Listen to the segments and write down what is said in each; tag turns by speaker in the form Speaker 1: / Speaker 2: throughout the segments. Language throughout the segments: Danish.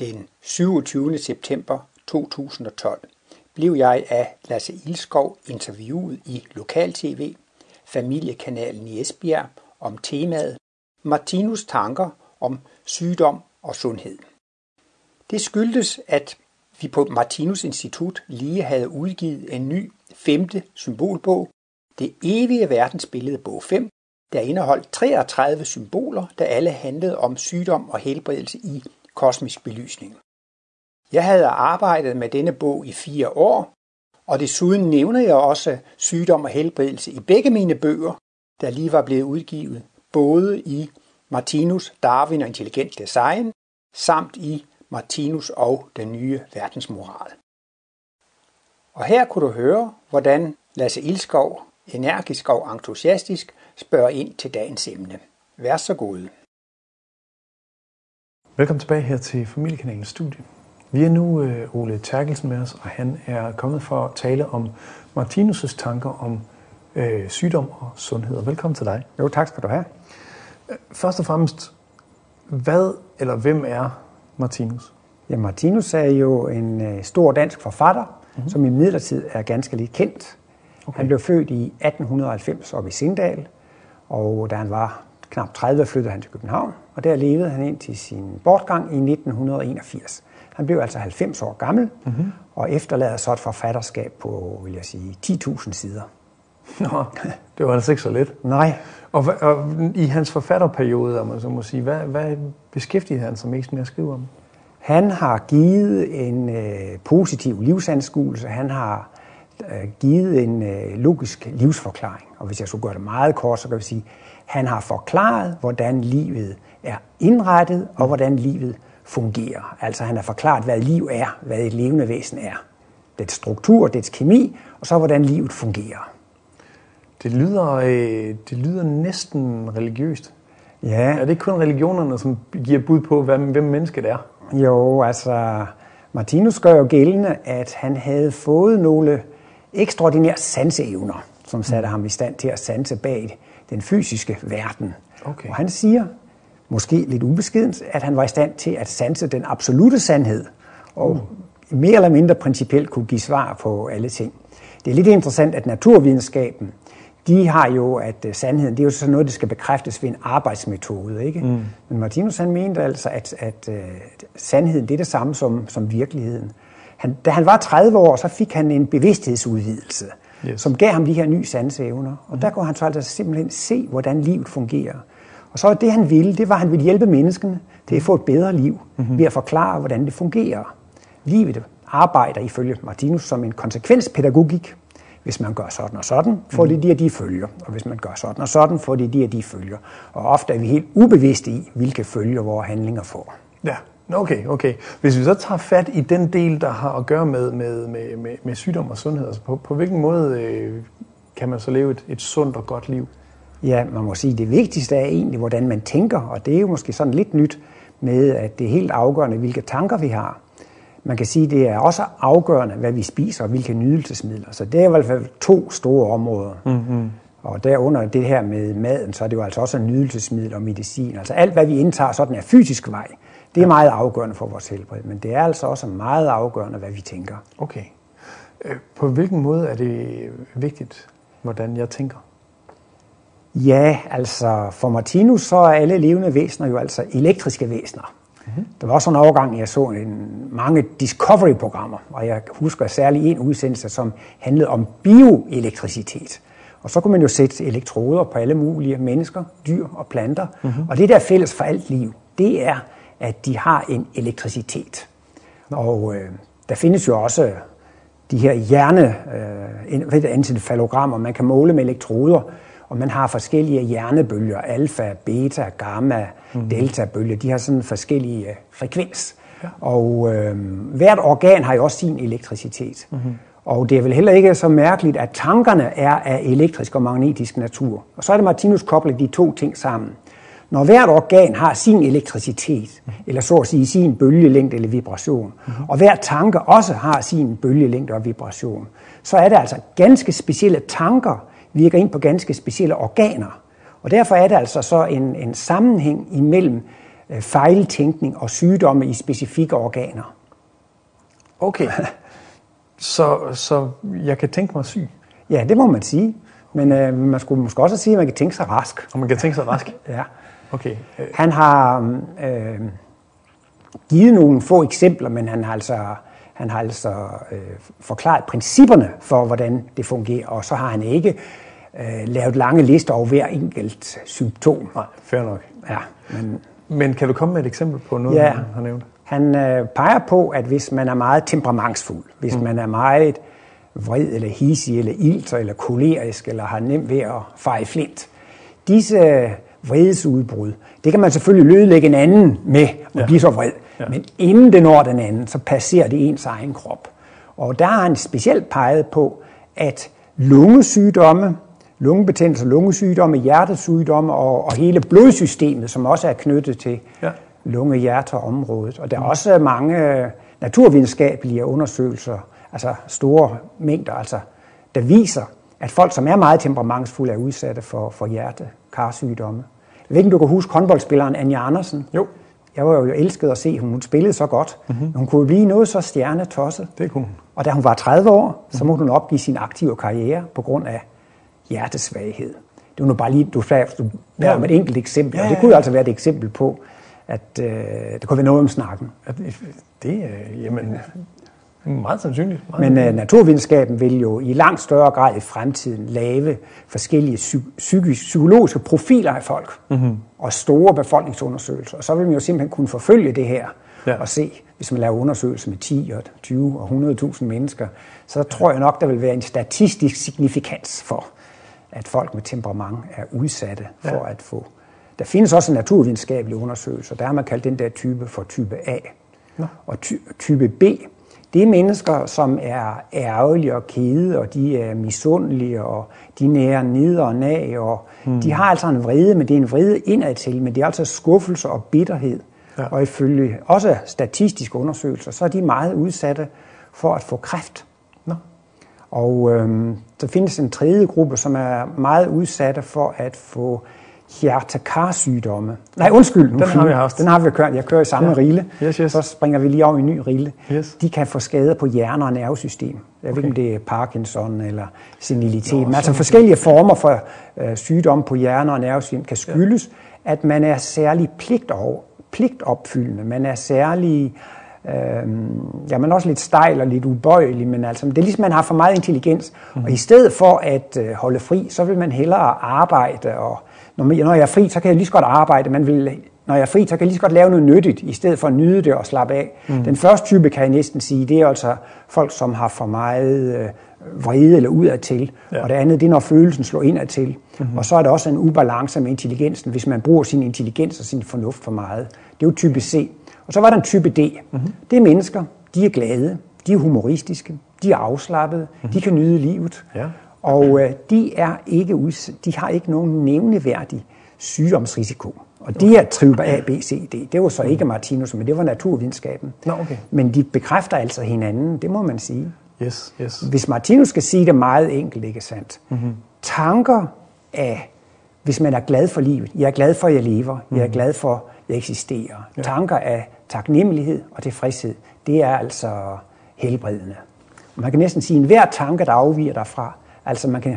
Speaker 1: Den 27. september 2012 blev jeg af Lasse Ilskov interviewet i Lokal-TV, familiekanalen i Esbjerg, om temaet Martinus tanker om sygdom og sundhed. Det skyldtes, at vi på Martinus Institut lige havde udgivet en ny femte symbolbog, Det evige verdensbillede bog 5, der indeholdt 33 symboler, der alle handlede om sygdom og helbredelse i kosmisk belysning. Jeg havde arbejdet med denne bog i fire år, og desuden nævner jeg også sygdom og helbredelse i begge mine bøger, der lige var blevet udgivet, både i Martinus, Darwin og Intelligent Design, samt i Martinus og den nye verdensmoral. Og her kunne du høre, hvordan Lasse Ilskov, energisk og entusiastisk, spørger ind til dagens emne. Vær så god.
Speaker 2: Velkommen tilbage her til Familiekanalens studie. Vi er nu øh, Ole Terkelsen med os, og han er kommet for at tale om Martinus' tanker om øh, sygdom og sundhed. velkommen til dig.
Speaker 1: Jo, tak skal du have.
Speaker 2: Først og fremmest, hvad eller hvem er Martinus?
Speaker 1: Ja, Martinus er jo en øh, stor dansk forfatter, mm-hmm. som i midlertid er ganske lidt kendt. Okay. Han blev født i 1890 op i Sindal, og da han var knap 30, flyttede han til København, og der levede han ind til sin bortgang i 1981. Han blev altså 90 år gammel, mm-hmm. og efterlader så et forfatterskab på, vil jeg sige, 10.000 sider.
Speaker 2: Nå, det var altså ikke så let.
Speaker 1: Nej.
Speaker 2: Og, og i hans forfatterperiode, om man så må sige, hvad, hvad beskæftigede han sig mest med at skrive om?
Speaker 1: Han har givet en øh, positiv livsanskuelse. Han har givet en øh, logisk livsforklaring. Og hvis jeg skulle gøre det meget kort, så kan vi sige, han har forklaret, hvordan livet er indrettet, og hvordan livet fungerer. Altså han har forklaret, hvad liv er, hvad et levende væsen er. Dets struktur, dets kemi, og så hvordan livet fungerer.
Speaker 2: Det lyder, øh, det lyder næsten religiøst.
Speaker 1: Ja.
Speaker 2: Er det ikke kun religionerne, som giver bud på, hvem, hvem mennesket er?
Speaker 1: Jo, altså Martinus gør jo gældende, at han havde fået nogle ekstraordinære sanseevner, som satte ham i stand til at sanse bag den fysiske verden.
Speaker 2: Okay.
Speaker 1: Og han siger, måske lidt ubeskedent, at han var i stand til at sanse den absolute sandhed, og uh. mere eller mindre principielt kunne give svar på alle ting. Det er lidt interessant, at naturvidenskaben, de har jo, at uh, sandheden, det er jo sådan noget, der skal bekræftes ved en arbejdsmetode. Ikke? Mm. Men Martinus han mente altså, at, at uh, sandheden det er det samme som, som virkeligheden. Han, da han var 30 år, så fik han en bevidsthedsudvidelse, yes. som gav ham de her nye sanseevner. Og mm. der kunne han så altså simpelthen se, hvordan livet fungerer. Og så det, han ville, det var, at han ville hjælpe menneskene til at få et bedre liv mm-hmm. ved at forklare, hvordan det fungerer. Livet arbejder ifølge Martinus som en konsekvenspædagogik. Hvis man gør sådan og sådan, får det de og de følger. Og hvis man gør sådan og sådan, får det de og de følger. Og ofte er vi helt ubevidste i, hvilke følger vores handlinger får.
Speaker 2: Ja, okay, okay. Hvis vi så tager fat i den del, der har at gøre med, med, med, med, med sygdom og sundhed, altså på, på hvilken måde øh, kan man så leve et, et sundt og godt liv?
Speaker 1: Ja, man må sige, at det vigtigste er egentlig, hvordan man tænker, og det er jo måske sådan lidt nyt med, at det er helt afgørende, hvilke tanker vi har. Man kan sige, at det er også afgørende, hvad vi spiser og hvilke nydelsesmidler. Så det er i hvert fald to store områder. Mm-hmm. Og derunder det her med maden, så er det jo altså også nydelsesmiddel og medicin. Altså alt, hvad vi indtager sådan er fysisk vej, det er meget afgørende for vores helbred. Men det er altså også meget afgørende, hvad vi tænker.
Speaker 2: Okay. Øh, på hvilken måde er det vigtigt, hvordan jeg tænker?
Speaker 1: Ja, altså for Martinus så er alle levende væsener jo altså elektriske væsener. Mm-hmm. Der var også en overgang, jeg så en, mange Discovery-programmer, og jeg husker særlig en udsendelse, som handlede om bioelektricitet. Og så kunne man jo sætte elektroder på alle mulige mennesker, dyr og planter. Mm-hmm. Og det der er fælles for alt liv, det er, at de har en elektricitet. Og øh, der findes jo også de her hjerne, øh, encefalogrammer, man kan måle med elektroder, og man har forskellige hjernebølger, alfa, beta, gamma, mm. delta-bølger. De har sådan forskellige øh, frekvens. Ja. Og øh, hvert organ har jo også sin elektricitet. Mm-hmm. Og det er vel heller ikke så mærkeligt, at tankerne er af elektrisk og magnetisk natur. Og så er det Martinus koblet de to ting sammen. Når hvert organ har sin elektricitet, eller så at sige sin bølgelængde eller vibration, mm-hmm. og hver tanke også har sin bølgelængde og vibration, så er det altså ganske specielle tanker, virker ind på ganske specielle organer. Og derfor er der altså så en, en sammenhæng imellem øh, fejltænkning og sygdomme i specifikke organer.
Speaker 2: Okay. Så, så jeg kan tænke mig syg?
Speaker 1: Ja, det må man sige. Men øh, man skulle måske også sige, at man kan tænke sig rask.
Speaker 2: Og man kan tænke sig rask?
Speaker 1: ja.
Speaker 2: Okay.
Speaker 1: Han har øh, givet nogle få eksempler, men han har altså, han har altså øh, forklaret principperne for, hvordan det fungerer, og så har han ikke øh, lavet lange lister over hver enkelt symptom.
Speaker 2: Nej, fair nok.
Speaker 1: Ja, men,
Speaker 2: men kan du komme med et eksempel på noget,
Speaker 1: ja,
Speaker 2: han har nævnt?
Speaker 1: Han øh, peger på, at hvis man er meget temperamentsfuld, hvis mm. man er meget vred eller hisig eller ilter eller kolerisk eller har nemt ved at fare flint, disse vredesudbrud, det kan man selvfølgelig lødelægge en anden med at ja. blive så vred. Ja. Men inden det når den anden, så passerer det ens egen krop. Og der har han specielt peget på, at lungesygdomme, lungebetændelse, lungesygdomme, hjertesygdomme og, og hele blodsystemet, som også er knyttet til ja. lunge-hjerteområdet. Og der er også mange naturvidenskabelige undersøgelser, altså store mængder, altså, der viser, at folk, som er meget temperamentsfulde, er udsatte for, for hjerte-karsygdomme. Jeg ved ikke, om du kan huske håndboldspilleren Anja Andersen?
Speaker 2: Jo.
Speaker 1: Jeg var jo elsket at se, hun spillede så godt. Mm-hmm. Hun kunne blive noget så stjernetosset.
Speaker 2: Det kunne hun.
Speaker 1: Og da hun var 30 år, mm-hmm. så måtte hun opgive sin aktive karriere på grund af hjertesvaghed. Det var nu bare lige, du du ja. med et enkelt eksempel, ja, ja, ja. og det kunne altså være et eksempel på, at øh, det kunne være noget om snakken.
Speaker 2: Det, det øh, jamen, meget sandsynligt. Meget
Speaker 1: Men uh, naturvidenskaben vil jo i langt større grad i fremtiden lave forskellige psy- psykologiske profiler af folk mm-hmm. og store befolkningsundersøgelser. Og så vil man jo simpelthen kunne forfølge det her ja. og se, hvis man laver undersøgelser med 10 og 20 og 100.000 mennesker, så tror jeg nok, der vil være en statistisk signifikans for, at folk med temperament er udsatte for ja. at få. Der findes også naturvidenskabelige undersøgelser. Der har man kaldt den der type for type A. Ja. Og ty- type B, det er mennesker, som er ærgerlige og kede, og de er misundelige, og de nærer ned og nag, og mm. de har altså en vrede, men det er en vrede indadtil, men det er altså skuffelse og bitterhed. Ja. Og ifølge også statistiske undersøgelser, så er de meget udsatte for at få kræft. Nå. Og øhm, der findes en tredje gruppe, som er meget udsatte for at få hjertekarsygdomme. Nej, undskyld.
Speaker 2: Den har vi haft.
Speaker 1: Den har vi kørt. Jeg kører i samme ja. rille.
Speaker 2: Yes, yes.
Speaker 1: Så springer vi lige over i en ny rille.
Speaker 2: Yes.
Speaker 1: De kan få skader på hjerne- og nervesystem. Jeg okay. ved ikke, om det er Parkinson eller senilitet. Men altså forskellige former for øh, sygdomme på hjerne- og nervesystem kan skyldes, ja. at man er særlig pligt over, pligtopfyldende. Man er særlig Øhm, ja, man er også lidt stejl og lidt ubøjelig, men altså, det er ligesom, man har for meget intelligens. Mm-hmm. Og i stedet for at øh, holde fri, så vil man hellere arbejde og når, jeg er fri, så kan jeg lige så godt arbejde. Man vil, når jeg er fri, så kan jeg lige så godt lave noget nyttigt, i stedet for at nyde det og slappe af. Mm. Den første type, kan jeg næsten sige, det er altså folk, som har for meget øh, vrede eller udadtil. Ja. Og det andet, det er, når følelsen slår indadtil. Mm-hmm. Og så er der også en ubalance med intelligensen, hvis man bruger sin intelligens og sin fornuft for meget. Det er jo type C. Og så var der en type D. Mm-hmm. Det er mennesker, de er glade, de er humoristiske, de er afslappede, mm-hmm. de kan nyde livet. Ja. Og øh, de, er ikke uds- de har ikke nogen nævneværdig sygdomsrisiko. Og de er type A, B, C, D. Det var så ikke Martinus, men det var naturvidenskaben.
Speaker 2: Nå, okay.
Speaker 1: Men de bekræfter altså hinanden, det må man sige.
Speaker 2: Yes, yes.
Speaker 1: Hvis Martinus skal sige det meget enkelt, ikke sandt? Mm-hmm. Tanker af, hvis man er glad for livet, jeg er glad for, at jeg lever, mm-hmm. jeg er mhm. glad for, at jeg eksisterer. Ja. Tanker af taknemmelighed og tilfredshed, det er altså helbredende. Man kan næsten sige, at enhver tanke, der afviger derfra, Altså man kan,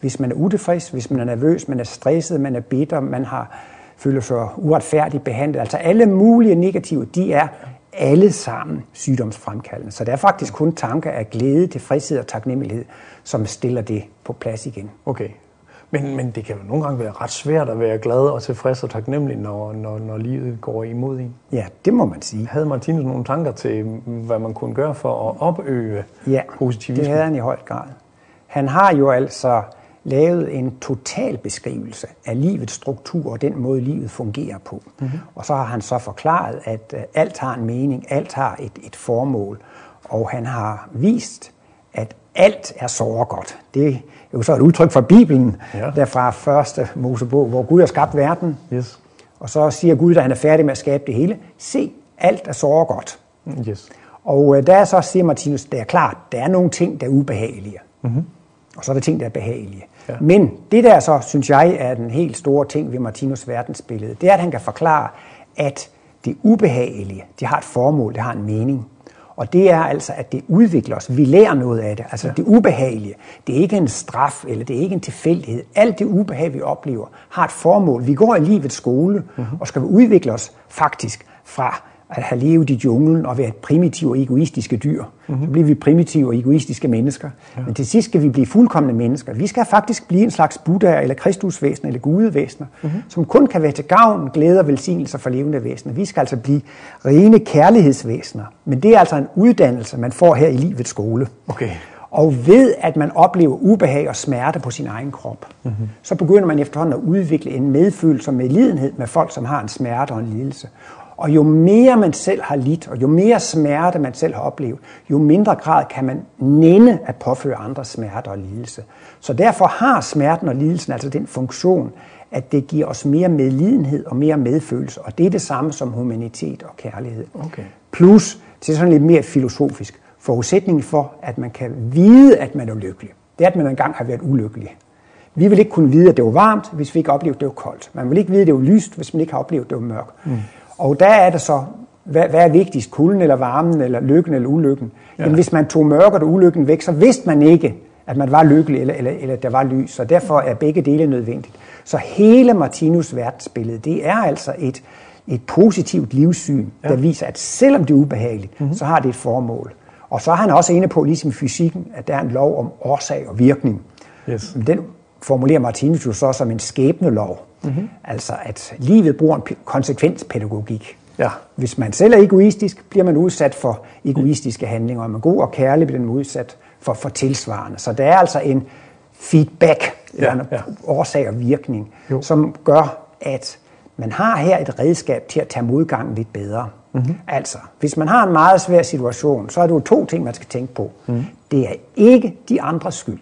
Speaker 1: hvis man er utilfreds, hvis man er nervøs, man er stresset, man er bitter, man har føler sig uretfærdigt behandlet. Altså alle mulige negative, de er alle sammen sygdomsfremkaldende. Så det er faktisk kun tanker af glæde, tilfredshed og taknemmelighed, som stiller det på plads igen.
Speaker 2: Okay. Men, men det kan jo nogle gange være ret svært at være glad og tilfreds og taknemmelig, når, når, når livet går imod en.
Speaker 1: Ja, det må man sige.
Speaker 2: Havde Martinus nogle tanker til, hvad man kunne gøre for at opøve
Speaker 1: ja,
Speaker 2: positivisme?
Speaker 1: det havde han i høj grad. Han har jo altså lavet en total beskrivelse af livets struktur og den måde, livet fungerer på. Mm-hmm. Og så har han så forklaret, at uh, alt har en mening, alt har et, et formål, og han har vist, at alt er så godt. Det er jo så et udtryk fra Bibelen, ja. der fra første Mosebog, hvor Gud har skabt verden.
Speaker 2: Yes.
Speaker 1: Og så siger Gud, da han er færdig med at skabe det hele, se, alt er så godt.
Speaker 2: Yes.
Speaker 1: Og uh, der så siger Martinus, det er klart, der er nogle ting, der er ubehagelige. Mm-hmm. Og så er der ting, der er behagelige. Ja. Men det der så, synes jeg, er den helt store ting ved Martinus verdensbillede, det er, at han kan forklare, at det ubehagelige, det har et formål, det har en mening. Og det er altså, at det udvikler os. Vi lærer noget af det. Altså ja. det ubehagelige, det er ikke en straf, eller det er ikke en tilfældighed. Alt det ubehag, vi oplever, har et formål. Vi går i livets skole, mm-hmm. og skal udvikle os faktisk fra at have levet i junglen og være primitive og egoistiske dyr. Mm-hmm. Så bliver vi primitive og egoistiske mennesker. Ja. Men til sidst skal vi blive fuldkommende mennesker. Vi skal faktisk blive en slags Buddha eller Kristusvæsener eller gudevæsener, mm-hmm. som kun kan være til gavn, glæde og velsignelse for levende væsener. Vi skal altså blive rene kærlighedsvæsener. Men det er altså en uddannelse, man får her i livets skole.
Speaker 2: Okay.
Speaker 1: Og ved at man oplever ubehag og smerte på sin egen krop, mm-hmm. så begynder man efterhånden at udvikle en medfølelse og medlidenhed med folk, som har en smerte og en lidelse. Og jo mere man selv har lidt, og jo mere smerte man selv har oplevet, jo mindre grad kan man nænde at påføre andre smerte og lidelse. Så derfor har smerten og lidelsen altså den funktion, at det giver os mere medlidenhed og mere medfølelse. Og det er det samme som humanitet og kærlighed.
Speaker 2: Okay.
Speaker 1: Plus, det er sådan lidt mere filosofisk, forudsætningen for, at man kan vide, at man er lykkelig. Det er, at man engang har været ulykkelig. Vi vil ikke kunne vide, at det var varmt, hvis vi ikke oplevede, at det var koldt. Man vil ikke vide, at det var lyst, hvis man ikke har oplevet, at det var mørkt. Mm. Og der er det så, hvad, hvad er vigtigst, kulden eller varmen, eller lykken eller ulykken? Ja. Jamen, hvis man tog mørket og ulykken væk, så vidste man ikke, at man var lykkelig, eller, eller, eller der var lys. Så derfor er begge dele nødvendigt. Så hele Martinus verdensbillede, det er altså et, et positivt livssyn, ja. der viser, at selvom det er ubehageligt, mm-hmm. så har det et formål. Og så er han også inde på, ligesom i fysikken, at der er en lov om årsag og virkning.
Speaker 2: Yes.
Speaker 1: Den formulerer Martinus jo så som en skæbnelov. Mm-hmm. Altså at livet bruger en konsekvenspædagogik.
Speaker 2: Ja.
Speaker 1: Hvis man selv er egoistisk, bliver man udsat for egoistiske handlinger. Og man god og kærlig, bliver man udsat for, for tilsvarende. Så der er altså en feedback, ja, eller en ja. årsag og virkning, jo. som gør, at man har her et redskab til at tage modgangen lidt bedre. Mm-hmm. Altså, hvis man har en meget svær situation, så er det jo to ting, man skal tænke på. Mm. Det er ikke de andres skyld.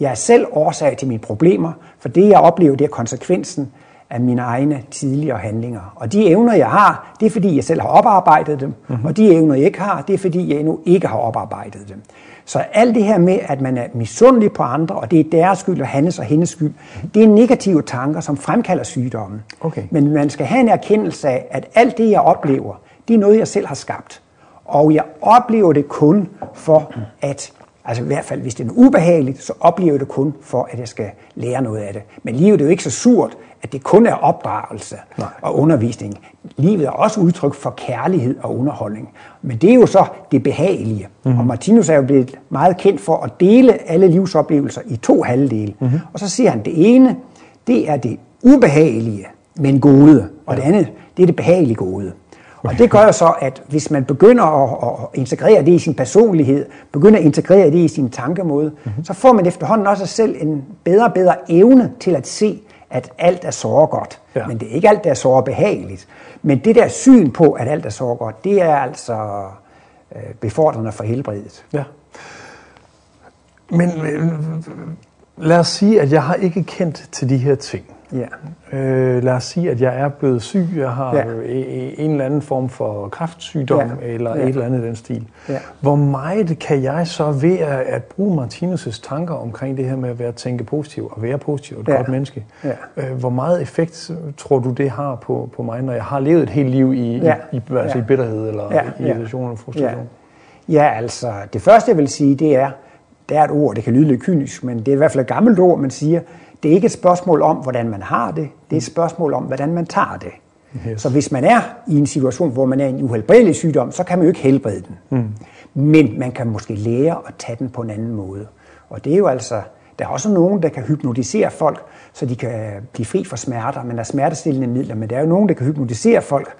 Speaker 1: Jeg er selv årsag til mine problemer, for det jeg oplever, det er konsekvensen af mine egne tidligere handlinger. Og de evner, jeg har, det er fordi, jeg selv har oparbejdet dem, mm-hmm. og de evner, jeg ikke har, det er fordi, jeg endnu ikke har oparbejdet dem. Så alt det her med, at man er misundelig på andre, og det er deres skyld og hans og hendes skyld, det er negative tanker, som fremkalder sygdommen.
Speaker 2: Okay.
Speaker 1: Men man skal have en erkendelse af, at alt det, jeg oplever, det er noget, jeg selv har skabt. Og jeg oplever det kun for at Altså i hvert fald, hvis det er ubehageligt, så oplever jeg det kun for, at jeg skal lære noget af det. Men livet er jo ikke så surt, at det kun er opdragelse Nej. og undervisning. Livet er også udtryk for kærlighed og underholdning. Men det er jo så det behagelige. Mm-hmm. Og Martinus er jo blevet meget kendt for at dele alle livsoplevelser i to halvdele. Mm-hmm. Og så siger han, det ene, det er det ubehagelige, men gode. Og ja. det andet, det er det behagelige gode. Og det gør jo så, at hvis man begynder at, at integrere det i sin personlighed, begynder at integrere det i sin tankemåde, mm-hmm. så får man efterhånden også selv en bedre og bedre evne til at se, at alt er så godt. Ja. Men det er ikke alt, der er så behageligt. Men det der syn på, at alt er så godt, det er altså øh, befordrende for helbredet.
Speaker 2: Ja. Men øh, lad os sige, at jeg har ikke kendt til de her ting.
Speaker 1: Ja.
Speaker 2: Øh, lad os sige, at jeg er blevet syg, jeg har ja. en eller anden form for kræftsygdom ja. eller ja. et eller andet i den stil. Ja. Hvor meget kan jeg så ved at, at bruge Martinus' tanker omkring det her med at være tænke positiv og være positiv og et ja. godt menneske? Ja. Øh, hvor meget effekt tror du, det har på, på mig, når jeg har levet et helt liv i, ja. i, i, altså ja. i bitterhed eller ja. i irritation og frustration?
Speaker 1: Ja. ja, altså det første jeg vil sige, det er, det er et ord, det kan lyde lidt kynisk, men det er i hvert fald et gammelt ord, man siger, det er ikke et spørgsmål om, hvordan man har det. Det er et spørgsmål om, hvordan man tager det. Yes. Så hvis man er i en situation, hvor man er i en uhelbredelig sygdom, så kan man jo ikke helbrede den. Mm. Men man kan måske lære at tage den på en anden måde. Og det er jo altså, der er også nogen, der kan hypnotisere folk, så de kan blive fri for smerter, men der er smertestillende midler. Men der er jo nogen, der kan hypnotisere folk,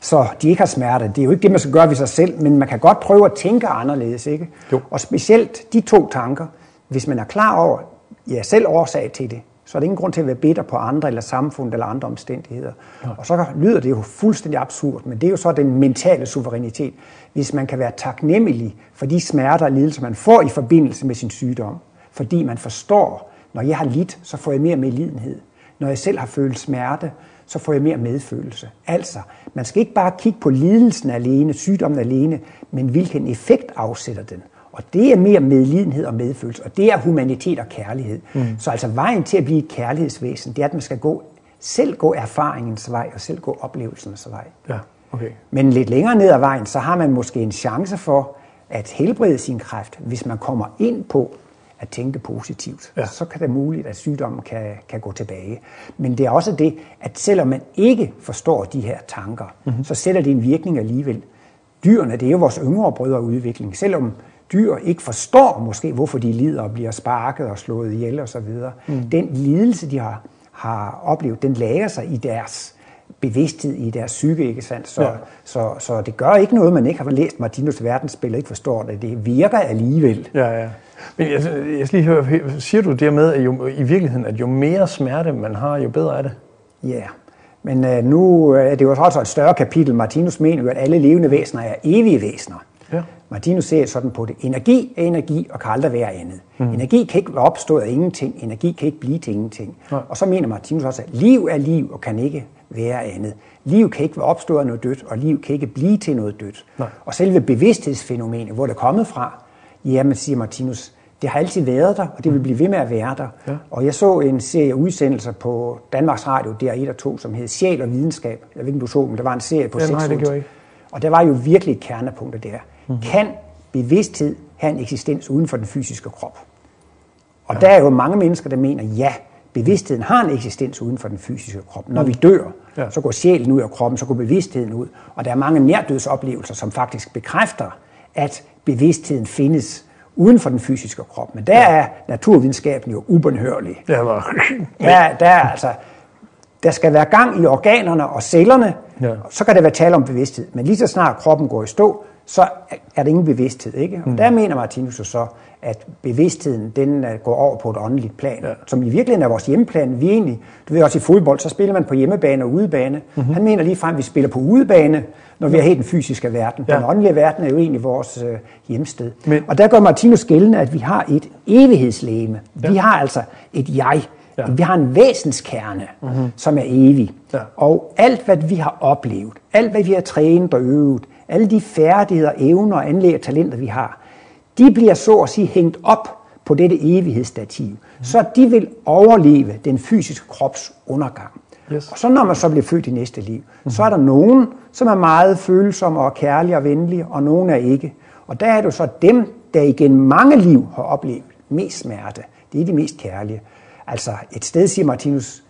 Speaker 1: så de ikke har smerte. Det er jo ikke det, man skal gøre ved sig selv, men man kan godt prøve at tænke anderledes. Ikke?
Speaker 2: Jo.
Speaker 1: Og specielt de to tanker, hvis man er klar over, jeg er selv årsag til det, så er det ingen grund til at være bitter på andre eller samfundet eller andre omstændigheder. Ja. Og så lyder det jo fuldstændig absurd, men det er jo så den mentale suverænitet. Hvis man kan være taknemmelig for de smerter og lidelser, man får i forbindelse med sin sygdom, fordi man forstår, når jeg har lidt, så får jeg mere medlidenhed. Når jeg selv har følt smerte, så får jeg mere medfølelse. Altså, man skal ikke bare kigge på lidelsen alene, sygdommen alene, men hvilken effekt afsætter den. Og det er mere medlidenhed og medfølelse, og det er humanitet og kærlighed. Mm. Så altså vejen til at blive et kærlighedsvæsen, det er, at man skal gå selv gå erfaringens vej og selv gå oplevelsens vej.
Speaker 2: Ja, okay.
Speaker 1: Men lidt længere ned ad vejen, så har man måske en chance for at helbrede sin kræft, hvis man kommer ind på at tænke positivt. Ja. Så kan det muligt, at sygdommen kan, kan gå tilbage. Men det er også det, at selvom man ikke forstår de her tanker, mm-hmm. så sætter det en virkning alligevel. Dyrene, det er jo vores yngre brødre udvikling. Selvom dyr ikke forstår måske, hvorfor de lider og bliver sparket og slået ihjel osv., mm. den lidelse, de har, har oplevet, den lager sig i deres bevidsthed i deres psyke, ikke sandt? Så, ja. så, så det gør ikke noget, man ikke har læst Martinus verdensspil og ikke forstår det. Det virker alligevel.
Speaker 2: Ja, ja. Men jeg, jeg skal lige høre, siger du det med, at jo, i virkeligheden, at jo mere smerte man har, jo bedre er det?
Speaker 1: Ja, men uh, nu er det jo også et større kapitel. Martinus mener jo, at alle levende væsener er evige væsener. Ja. Martinus ser sådan på det. Energi er energi og kan aldrig være andet. Mm. Energi kan ikke opstå af ingenting. Energi kan ikke blive til ingenting. Ja. Og så mener Martinus også, at liv er liv og kan ikke være andet. Liv kan ikke være opstået af noget dødt, og liv kan ikke blive til noget dødt. Nej. Og selve bevidsthedsfænomenet, hvor det er kommet fra, jamen siger Martinus, det har altid været der, og det vil blive ved med at være der. Ja. Og jeg så en serie udsendelser på Danmarks Radio, DR1 og 2, som hed Sjæl og Videnskab. Jeg ved ikke, om du så men det var en serie på ja, 6 nej, det gjorde ikke. Og der var jo virkelig et kernepunkt der. Mm-hmm. Kan bevidsthed have en eksistens uden for den fysiske krop? Og ja. der er jo mange mennesker, der mener, ja, bevidstheden har en eksistens uden for den fysiske krop. Når mm. vi dør, ja. så går sjælen ud af kroppen, så går bevidstheden ud. Og der er mange nærdødsoplevelser, som faktisk bekræfter, at bevidstheden findes uden for den fysiske krop. Men der ja. er naturvidenskaben jo ubenhørlig.
Speaker 2: Ja, var...
Speaker 1: ja, der er altså, der skal være gang i organerne og cellerne, ja. så kan der være tale om bevidsthed. Men lige så snart kroppen går i stå, så er der ingen bevidsthed. Ikke? Og mm. der mener Martinus så, at bevidstheden den øh, går over på et åndeligt plan, ja. som i virkeligheden er vores hjemmeplan. Vi egentlig, du ved også i fodbold, så spiller man på hjemmebane og udebane. Mm-hmm. Han mener lige frem, at vi spiller på udebane, når vi er helt den fysiske verden. Ja. Den åndelige verden er jo egentlig vores øh, hjemsted. Men, og der gør Martinus gældende, at vi har et evighedslæme. Ja. Vi har altså et jeg. Ja. Vi har en væsenskerne, mm-hmm. som er evig. Ja. Og alt, hvad vi har oplevet, alt, hvad vi har trænet og øvet, alle de færdigheder, evner, anlæg og talenter, vi har, de bliver så at sige hængt op på dette evighedsstativ, mm. så de vil overleve den fysiske krops undergang. Yes. Og så når man så bliver født i næste liv, mm. så er der nogen, som er meget følsomme og kærlige og venlige, og nogen er ikke. Og der er det så dem, der igen mange liv har oplevet mest smerte. Det er de mest kærlige. Altså et sted, siger Martinus,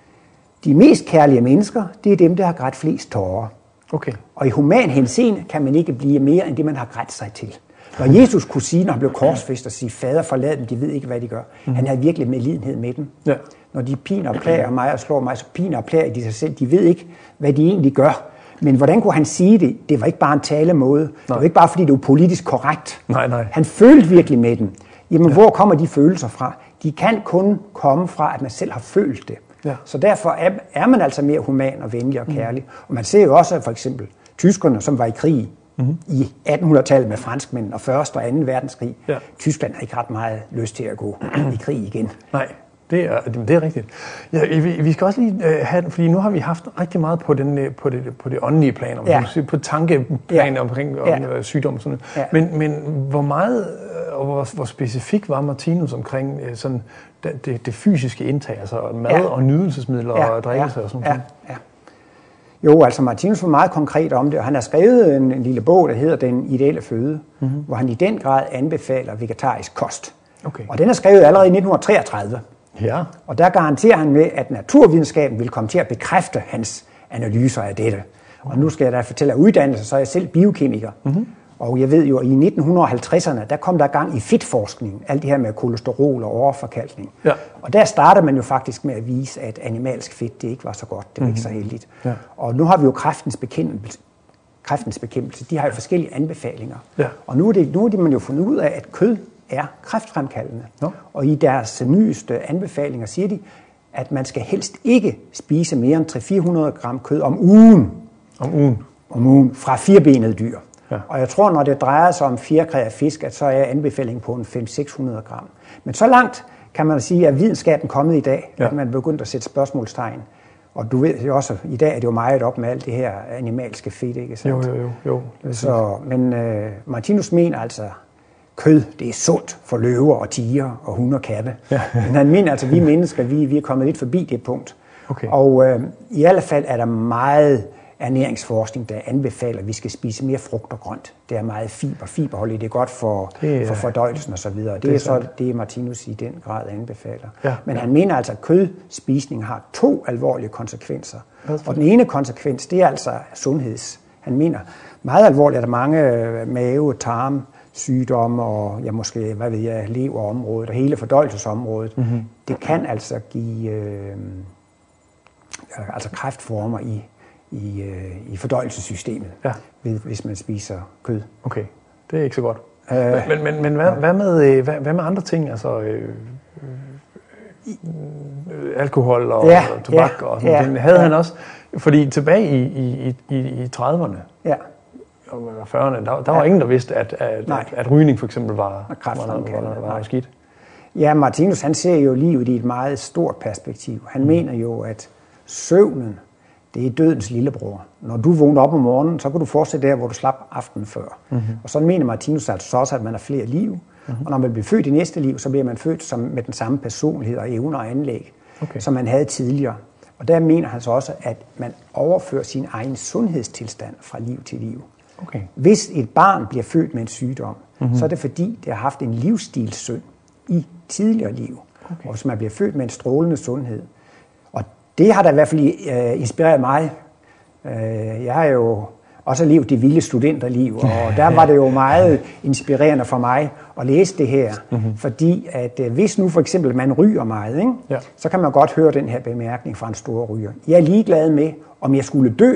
Speaker 1: de mest kærlige mennesker, det er dem, der har grædt flest tårer. Okay. Og i human henseende kan man ikke blive mere end det, man har grædt sig til. Når Jesus kunne sige, når han blev korsfæst og sige, fader forlad dem, de ved ikke, hvad de gør. Mm. Han havde virkelig medlidenhed med dem. Ja. Når de piner og plager mig og slår mig, så piner og plager de sig selv. De ved ikke, hvad de egentlig gør. Men hvordan kunne han sige det? Det var ikke bare en talemåde. Nej. Det var ikke bare, fordi det var politisk korrekt.
Speaker 2: Nej, nej.
Speaker 1: Han følte virkelig med dem. Jamen, ja. hvor kommer de følelser fra? De kan kun komme fra, at man selv har følt det. Ja. Så derfor er, er man altså mere human og venlig og kærlig. Mm. Og man ser jo også, for eksempel tyskerne, som var i krig mm. i 1800-tallet med franskmænd og 1. og 2. verdenskrig. Ja. Tyskland har ikke ret meget lyst til at gå i krig igen.
Speaker 2: Nej. Det er, det er rigtigt. Ja, vi, vi skal også lige uh, have, fordi nu har vi haft rigtig meget på, den, øh, på, det, på det åndelige plan, om ja. på tankeplan ja. omkring om, ja. sygdom og sådan. Ja. Men, men hvor meget og hvor, hvor specifik var Martinus omkring sådan, det, det, fysiske indtag, altså mad ja. og nydelsesmidler ja. og drikkelse ja. og sådan noget? Ja. Ja.
Speaker 1: Jo, altså Martinus var meget konkret om det, og han har skrevet en, en lille bog, der hedder Den ideelle føde, mm-hmm. hvor han i den grad anbefaler vegetarisk kost. Okay. Og den er skrevet allerede i 1933. Ja. Og der garanterer han med, at naturvidenskaben vil komme til at bekræfte hans analyser af dette. Og nu skal jeg da fortælle af uddannelse, så er jeg selv biokemiker. Mm-hmm. Og jeg ved jo, at i 1950'erne, der kom der gang i fedtforskning, alt det her med kolesterol og overforkalkning. Ja. Og der starter man jo faktisk med at vise, at animalsk fedt, det ikke var så godt, det var mm-hmm. ikke så mhm. heldigt. Ja. Og nu har vi jo kræftens bekæmpelse, kræftens bekæmpelse, de har jo forskellige anbefalinger. Ja. Og nu er, det, nu er det man jo fundet ud af, at kød er kræftfremkaldende. Ja. Og i deres nyeste anbefalinger siger de, at man skal helst ikke spise mere end 300-400 gram kød om ugen.
Speaker 2: Om ugen?
Speaker 1: Om ugen fra firebenede dyr. Ja. Og jeg tror, når det drejer sig om fjerkræ af fisk, at så er anbefalingen på en 500-600 gram. Men så langt kan man sige, at videnskaben kommet i dag, ja. at man begyndt at sætte spørgsmålstegn. Og du ved jo også, at i dag er det jo meget op med alt det her animalske fedt, ikke
Speaker 2: sandt? Jo, jo, jo.
Speaker 1: jo. Så, men uh, Martinus mener altså, kød, det er sundt for løver og tiger og hunde og katte. Ja. Men han mener altså, at vi mennesker, vi, vi er kommet lidt forbi det punkt. Okay. Og øh, i alle fald er der meget ernæringsforskning, der anbefaler, at vi skal spise mere frugt og grønt. Det er meget fiber. Fiberholdigt det er godt for, det, for fordøjelsen og så videre. Det, det er så det, Martinus i den grad anbefaler. Ja, Men ja. han mener altså, at kødspisning har to alvorlige konsekvenser. Og den ene konsekvens, det er altså sundheds. Han mener meget alvorligt, at der er mange øh, mave, tarm, sygdomme og ja, måske, hvad ved jeg, leverområdet og hele fordøjelsesområdet. Mm-hmm. Det kan altså give øh, altså kræftformer i i, øh, i fordøjelsessystemet, ja. hvis man spiser kød.
Speaker 2: Okay, det er ikke så godt. Øh, men men, men hvad, ja. hvad, med, øh, hvad, hvad med andre ting? Altså, øh, øh, alkohol og ja, tobak ja, og sådan ja, ting. Havde ja. han også, fordi tilbage i, i, i, i 30'erne, ja. og 40'erne, der, der var ja. ingen, der vidste, at, at, at, at rygning for eksempel var, var, var, var, var, var skidt.
Speaker 1: Ja, Martinus han ser jo livet i et meget stort perspektiv. Han mm. mener jo, at søvnen det er dødens lillebror. Når du vågner op om morgenen, så kan du fortsætte der, hvor du slap aftenen før. Mm-hmm. Og sådan mener Martinus altså også, at man har flere liv. Mm-hmm. Og når man bliver født i næste liv, så bliver man født som, med den samme personlighed og evner og anlæg, okay. som man havde tidligere. Og der mener han så også, at man overfører sin egen sundhedstilstand fra liv til liv. Okay. Hvis et barn bliver født med en sygdom, mm-hmm. så er det fordi, det har haft en livsstilssynd i tidligere liv. Okay. Og hvis man bliver født med en strålende sundhed, det har da i hvert fald uh, inspireret mig. Uh, jeg har jo også levet det vilde studenterliv, og der var det jo meget inspirerende for mig at læse det her, mm-hmm. fordi at uh, hvis nu for eksempel man ryger meget, ikke, ja. så kan man godt høre den her bemærkning fra en stor ryger. Jeg er ligeglad med, om jeg skulle dø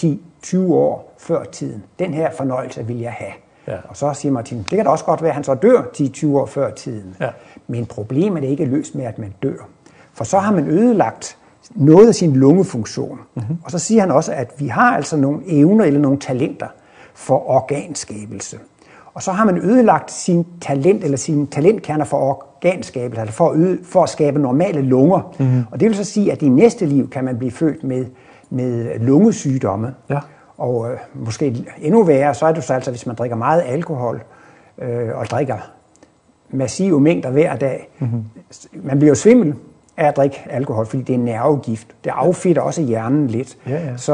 Speaker 1: 10-20 år før tiden. Den her fornøjelse vil jeg have. Ja. Og så siger Martin, det kan da også godt være, at han så dør 10-20 år før tiden. Ja. Men problemet er ikke løst med, at man dør. For så har man ødelagt noget af sin lungefunktion. Mm-hmm. Og så siger han også, at vi har altså nogle evner eller nogle talenter for organskabelse. Og så har man ødelagt sin talent eller sine talentkerner for organskabelse, altså for at, øde, for at skabe normale lunger. Mm-hmm. Og det vil så sige, at i næste liv kan man blive født med, med lungesygdomme. Ja. Og øh, måske endnu værre, så er det så altså, hvis man drikker meget alkohol øh, og drikker massive mængder hver dag. Mm-hmm. Man bliver jo svimmel, af at drikke alkohol, fordi det er nervegift. Det affedter også hjernen lidt. Ja, ja. Så,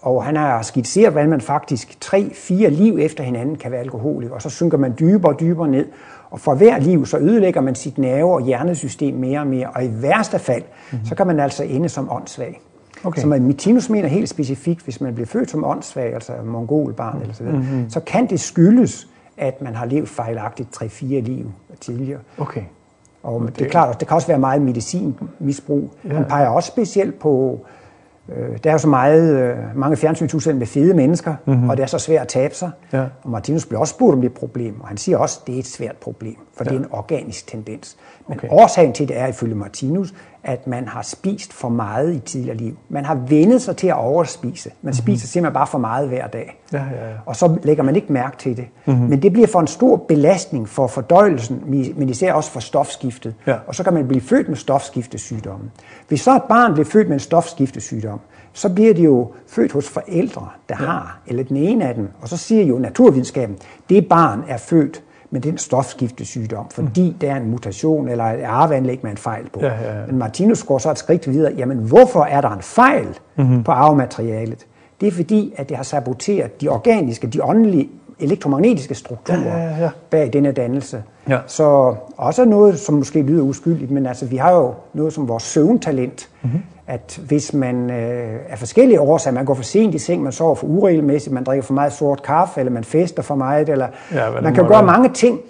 Speaker 1: og han har skitseret, hvordan man faktisk tre-fire liv efter hinanden kan være alkoholiker, og så synker man dybere og dybere ned. Og for hver liv, så ødelægger man sit nerve- og hjernesystem mere og mere, og i værste fald, mm-hmm. så kan man altså ende som åndssvag. Okay. Så Mitinus mener helt specifikt, hvis man bliver født som åndssvag, altså mongolbarn eller så videre, mm-hmm. så kan det skyldes, at man har levet fejlagtigt 3-4 liv tidligere. Okay. Og det, det er klart, det kan også være meget medicinmisbrug. Ja. Han peger også specielt på, øh, der er jo så meget, øh, mange fjernsynsudsendelser med fede mennesker, mm-hmm. og det er så svært at tabe sig. Ja. Og Martinus bliver også spurgt om det problem, og han siger også, at det er et svært problem, for ja. det er en organisk tendens. Men okay. årsagen til det er ifølge Martinus, at man har spist for meget i tidligere liv. Man har vendet sig til at overspise. Man mm-hmm. spiser simpelthen bare for meget hver dag. Ja, ja, ja. Og så lægger man ikke mærke til det. Mm-hmm. Men det bliver for en stor belastning for fordøjelsen, men især også for stofskiftet. Ja. Og så kan man blive født med stofskiftesygdomme. Hvis så et barn bliver født med en stofskiftesygdom, så bliver de jo født hos forældre, der ja. har, eller den ene af dem. Og så siger jo naturvidenskaben, det barn er født med den stofskiftesygdom, fordi mm. der er en mutation eller et arveanlæg med en fejl på. Ja, ja, ja. Men Martinus går så et skridt videre. Jamen, hvorfor er der en fejl mm-hmm. på arvematerialet? Det er fordi, at det har saboteret de organiske, de åndelige, elektromagnetiske strukturer ja, ja, ja. bag denne dannelse. Ja. Så også noget, som måske lyder uskyldigt, men altså, vi har jo noget som vores søvntalent. Mm-hmm at hvis man øh, af forskellige årsager, man går for sent i seng, man sover for uregelmæssigt, man drikker for meget sort kaffe, eller man fester for meget, eller ja, man kan gøre være. mange ting.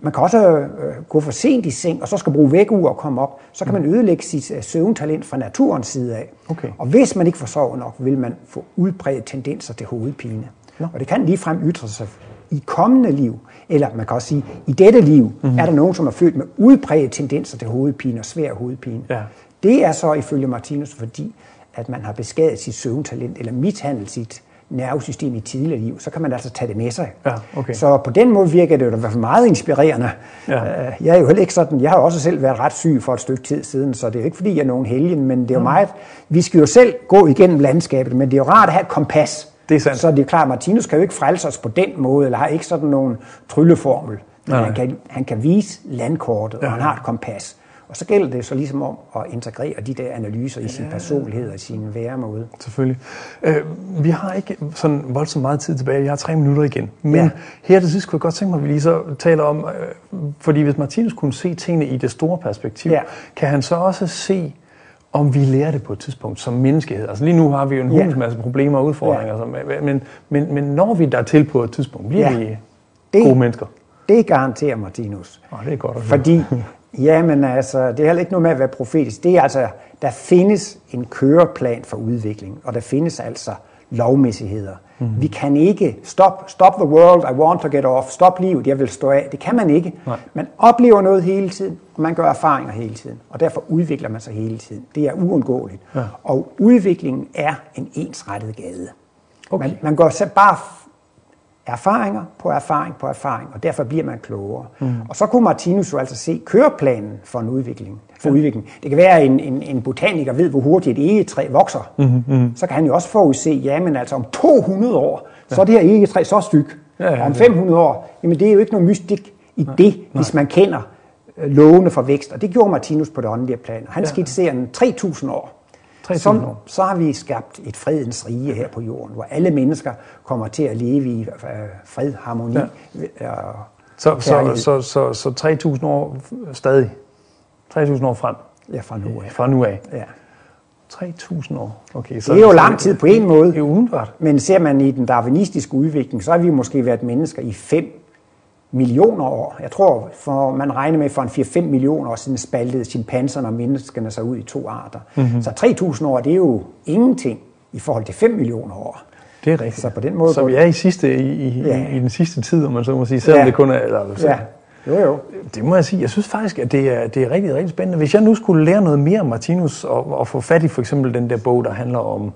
Speaker 1: Man kan også øh, gå for sent i seng, og så skal bruge vækkeur og komme op. Så kan mm. man ødelægge sit øh, søvntalent fra naturens side af. Okay. Og hvis man ikke får sovet nok, vil man få udbredt tendenser til hovedpine. Ja. Og det kan ligefrem ytre sig i kommende liv, eller man kan også sige, i dette liv, mm-hmm. er der nogen, som er født med udbredt tendenser til hovedpine og svær hovedpine. Ja. Det er så ifølge Martinus fordi, at man har beskadet sit søvntalent eller mishandlet sit nervesystem i tidligere liv, så kan man altså tage det med sig. Ja, okay. Så på den måde virker det jo i hvert fald meget inspirerende. Ja. Øh, jeg er jo heller ikke sådan, jeg har også selv været ret syg for et stykke tid siden, så det er jo ikke fordi, jeg er nogen helgen, men det er jo mm. meget, vi skal jo selv gå igennem landskabet, men det er jo rart at have et kompas. Det er sandt. Så det er klart, Martinus kan jo ikke frelse os på den måde, eller har ikke sådan nogen trylleformel. Men han kan, han kan vise landkortet, ja. og han har et kompas. Og så gælder det så ligesom om at integrere de der analyser i sin personlighed og sin væremåde.
Speaker 2: Selvfølgelig. Øh, vi har ikke sådan voldsomt meget tid tilbage. Jeg har tre minutter igen. Men ja. her til sidst kunne jeg godt tænke mig, at vi lige så taler om, øh, fordi hvis Martinus kunne se tingene i det store perspektiv, ja. kan han så også se, om vi lærer det på et tidspunkt som menneskehed. Altså lige nu har vi jo en ja. masse problemer og udfordringer, ja. men, men, men når vi der til på et tidspunkt, bliver ja. vi det, gode mennesker?
Speaker 1: Det garanterer Martinus.
Speaker 2: Oh, det er godt at
Speaker 1: Fordi, jamen altså, det er heller ikke noget med at være profetisk. Det er altså, der findes en køreplan for udvikling, og der findes altså lovmæssigheder. Mm-hmm. Vi kan ikke stop, stop the world, I want to get off, stop livet, jeg vil stå af. Det kan man ikke. Nej. Man oplever noget hele tiden, og man gør erfaringer hele tiden, og derfor udvikler man sig hele tiden. Det er uundgåeligt. Ja. Og udviklingen er en ensrettet gade. Okay. Man, man går bare erfaringer på erfaring på erfaring, og derfor bliver man klogere. Mm. Og så kunne Martinus jo altså se køreplanen for en udvikling. For ja. udvikling. Det kan være, at en, en, en botaniker ved, hvor hurtigt et egetræ vokser. Mm, mm. Så kan han jo også forudse, jamen altså om 200 år, ja. så er det her egetræ så styk. Ja, ja, ja. Om 500 år, jamen det er jo ikke noget mystik i Nej. det, hvis man kender øh, lovene for vækst. Og det gjorde Martinus på det åndelige plan. Han ja. skitserer en 3000 år. Så, så har vi skabt et fredens rige her på jorden, hvor alle mennesker kommer til at leve i øh, fred, harmoni ja. og
Speaker 2: så, så, så, så, så 3.000 år stadig? 3.000 år frem?
Speaker 1: Ja, fra nu af.
Speaker 2: Fra nu af?
Speaker 1: Ja.
Speaker 2: 3.000 år. Okay, så
Speaker 1: det er jo lang tid på en måde.
Speaker 2: Det er umiddelbart.
Speaker 1: Men ser man i den darwinistiske udvikling, så har vi måske været mennesker i 5 millioner år. Jeg tror, for man regner med, for en 4-5 millioner år siden spaltede chimpanserne og menneskene sig ud i to arter. Mm-hmm. Så 3.000 år, det er jo ingenting i forhold til 5 millioner år.
Speaker 2: Det er rigtigt. Så på den måde... Så vi er i, sidste, i, i, ja. i den sidste tid, om man så må sige, selvom ja. det kun er... Eller,
Speaker 1: så, ja. Jo, jo.
Speaker 2: Det må jeg sige. Jeg synes faktisk, at det er, det er rigtig, rigtig spændende. Hvis jeg nu skulle lære noget mere om Martinus, og, og få fat i for eksempel den der bog, der handler om,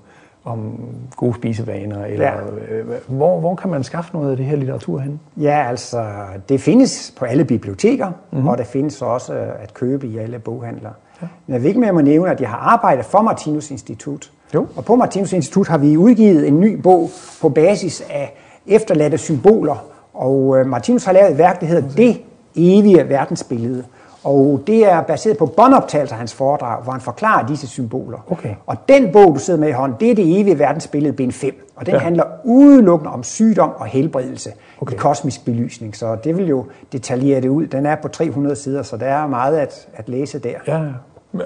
Speaker 2: om gode spisevaner, eller ja. øh, hvor, hvor kan man skaffe noget af det her litteratur hen?
Speaker 1: Ja, altså, det findes på alle biblioteker, mm-hmm. og det findes også at købe i alle boghandlere. Ja. Men jeg vil ikke mere må nævne, at jeg har arbejdet for Martinus Institut. Jo. Og på Martinus Institut har vi udgivet en ny bog på basis af efterladte symboler, og øh, Martinus har lavet et værk, der hedder Det evige verdensbillede. Og det er baseret på båndoptagelser af hans foredrag, hvor han forklarer disse symboler. Okay. Og den bog, du sidder med i hånden, det er det evige verdensbillede, bind 5. Og den ja. handler udelukkende om sygdom og helbredelse okay. i kosmisk belysning. Så det vil jo detaljere det ud. Den er på 300 sider, så der er meget at, at læse der.
Speaker 2: Ja,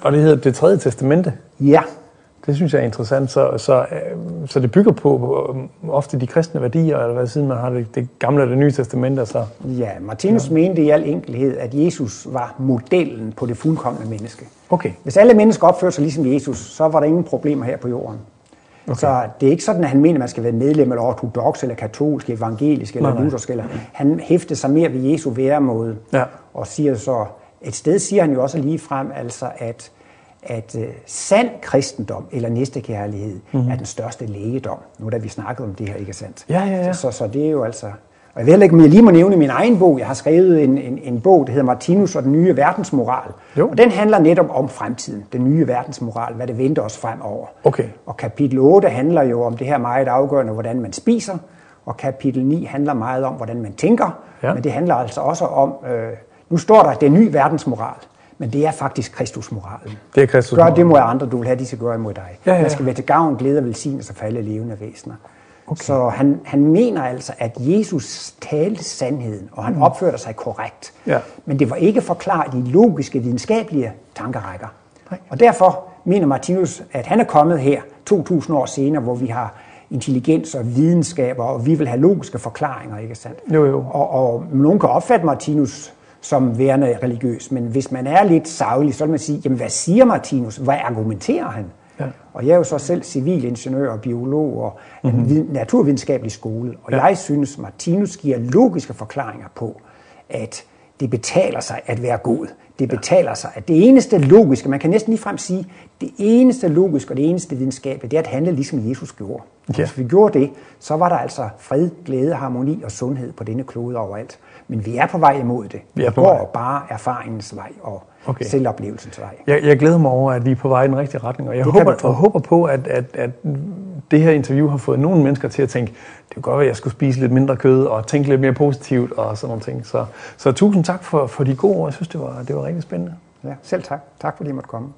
Speaker 2: og det hedder det tredje testamente?
Speaker 1: Ja.
Speaker 2: Det synes jeg er interessant. Så, så, øh, så det bygger på, på ofte de kristne værdier, eller hvad siden man har det, det gamle og det nye testamente. Så.
Speaker 1: Ja, Martinus ja. mente i al enkelhed, at Jesus var modellen på det fuldkommende menneske.
Speaker 2: Okay.
Speaker 1: Hvis alle mennesker opførte sig ligesom Jesus, så var der ingen problemer her på jorden. Okay. Så det er ikke sådan, at han mener, at man skal være medlem eller ortodox, eller katolsk, evangelisk eller luthersk. Eller, han hæfter sig mere ved Jesu væremåde. Ja. Og siger så, et sted siger han jo også lige frem, altså at at uh, sand kristendom eller næstekærlighed mm-hmm. er den største lægedom. Nu da vi snakket om det her, ikke sandt?
Speaker 2: Ja, ja, ja.
Speaker 1: Så, så, så det er jo altså... Og jeg ved heller ikke, om jeg lige må nævne min egen bog. Jeg har skrevet en, en, en bog, der hedder Martinus og den nye verdensmoral. Jo. Og den handler netop om fremtiden, den nye verdensmoral, hvad det venter os fremover.
Speaker 2: Okay.
Speaker 1: Og kapitel 8 handler jo om det her meget afgørende, hvordan man spiser. Og kapitel 9 handler meget om, hvordan man tænker. Ja. Men det handler altså også om, øh, nu står der, den nye verdensmoral. Men det er faktisk Kristusmoralen.
Speaker 2: Det er Kristus
Speaker 1: Gør det mod andre, du vil have, de skal gøre imod dig. Ja, ja. Man skal være til gavn, glæde og velsignelse for alle levende væsener. Okay. Så han, han mener altså, at Jesus talte sandheden, og han mm. opførte sig korrekt. Ja. Men det var ikke forklaret i logiske, videnskabelige tankerækker. Nej. Og derfor mener Martinus, at han er kommet her 2000 år senere, hvor vi har intelligens og videnskaber, og vi vil have logiske forklaringer, ikke sandt?
Speaker 2: Jo, jo.
Speaker 1: Og, og nogen kan opfatte Martinus som værende religiøs. Men hvis man er lidt savlig, så vil man sige, jamen hvad siger Martinus? Hvad argumenterer han? Ja. Og jeg er jo så selv civilingeniør og biolog og mm-hmm. naturvidenskabelig skole. Og ja. jeg synes, Martinus giver logiske forklaringer på, at det betaler sig at være god. Det betaler sig. At det eneste logiske, man kan næsten ligefrem sige, det eneste logiske og det eneste videnskabelige, det er at handle ligesom Jesus gjorde. Ja. Hvis vi gjorde det, så var der altså fred, glæde, harmoni og sundhed på denne klode overalt. Men vi er på vej imod det. Vi er på går vej. bare erfaringens vej og okay. selvoplevelsens vej.
Speaker 2: Jeg, jeg glæder mig over, at vi er på vej i den rigtige retning, og jeg håber, og håber på, at, at, at det her interview har fået nogle mennesker til at tænke, det kunne godt være, at jeg skulle spise lidt mindre kød og tænke lidt mere positivt og sådan nogle ting. Så, så tusind tak for, for de gode ord. Jeg synes, det var, det var rigtig spændende.
Speaker 1: Ja, selv tak. Tak fordi I måtte komme.